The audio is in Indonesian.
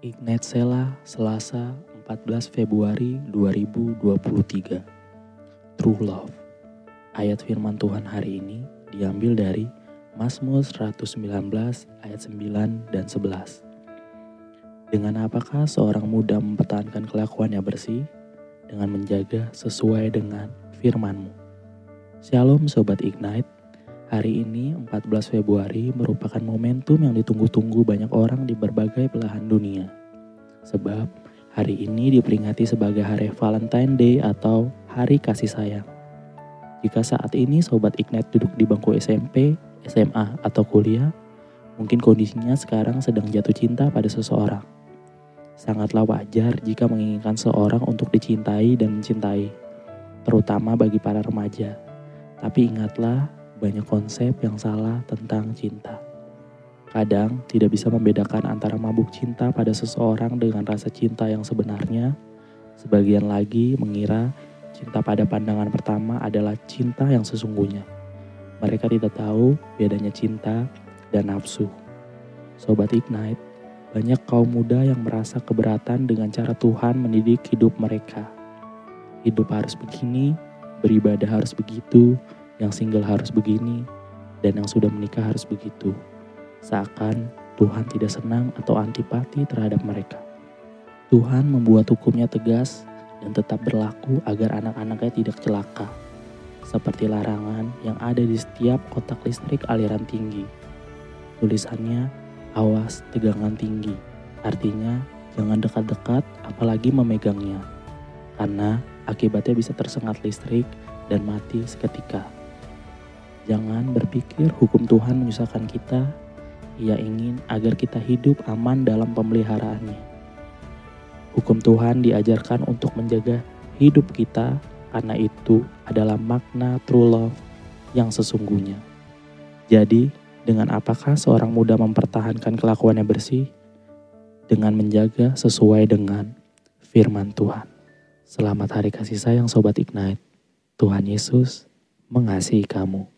Ignat Sela, Selasa 14 Februari 2023. True Love. Ayat firman Tuhan hari ini diambil dari Mazmur 119 ayat 9 dan 11. Dengan apakah seorang muda mempertahankan kelakuannya bersih? Dengan menjaga sesuai dengan firmanmu. Shalom Sobat Ignite, Hari ini 14 Februari merupakan momentum yang ditunggu-tunggu banyak orang di berbagai belahan dunia. Sebab hari ini diperingati sebagai hari Valentine Day atau Hari Kasih Sayang. Jika saat ini Sobat Ignite duduk di bangku SMP, SMA, atau kuliah, mungkin kondisinya sekarang sedang jatuh cinta pada seseorang. Sangatlah wajar jika menginginkan seorang untuk dicintai dan mencintai, terutama bagi para remaja. Tapi ingatlah banyak konsep yang salah tentang cinta. Kadang tidak bisa membedakan antara mabuk cinta pada seseorang dengan rasa cinta yang sebenarnya. Sebagian lagi mengira cinta pada pandangan pertama adalah cinta yang sesungguhnya. Mereka tidak tahu bedanya cinta dan nafsu. Sobat Ignite, banyak kaum muda yang merasa keberatan dengan cara Tuhan mendidik hidup mereka. Hidup harus begini, beribadah harus begitu, yang single harus begini, dan yang sudah menikah harus begitu. Seakan Tuhan tidak senang atau antipati terhadap mereka. Tuhan membuat hukumnya tegas dan tetap berlaku agar anak-anaknya tidak celaka. Seperti larangan yang ada di setiap kotak listrik aliran tinggi. Tulisannya, awas tegangan tinggi. Artinya, jangan dekat-dekat apalagi memegangnya. Karena akibatnya bisa tersengat listrik dan mati seketika. Jangan berpikir hukum Tuhan menyusahkan kita. Ia ingin agar kita hidup aman dalam pemeliharaannya. Hukum Tuhan diajarkan untuk menjaga hidup kita karena itu adalah makna true love yang sesungguhnya. Jadi, dengan apakah seorang muda mempertahankan kelakuannya bersih? Dengan menjaga sesuai dengan firman Tuhan. Selamat hari kasih sayang Sobat Ignite. Tuhan Yesus mengasihi kamu.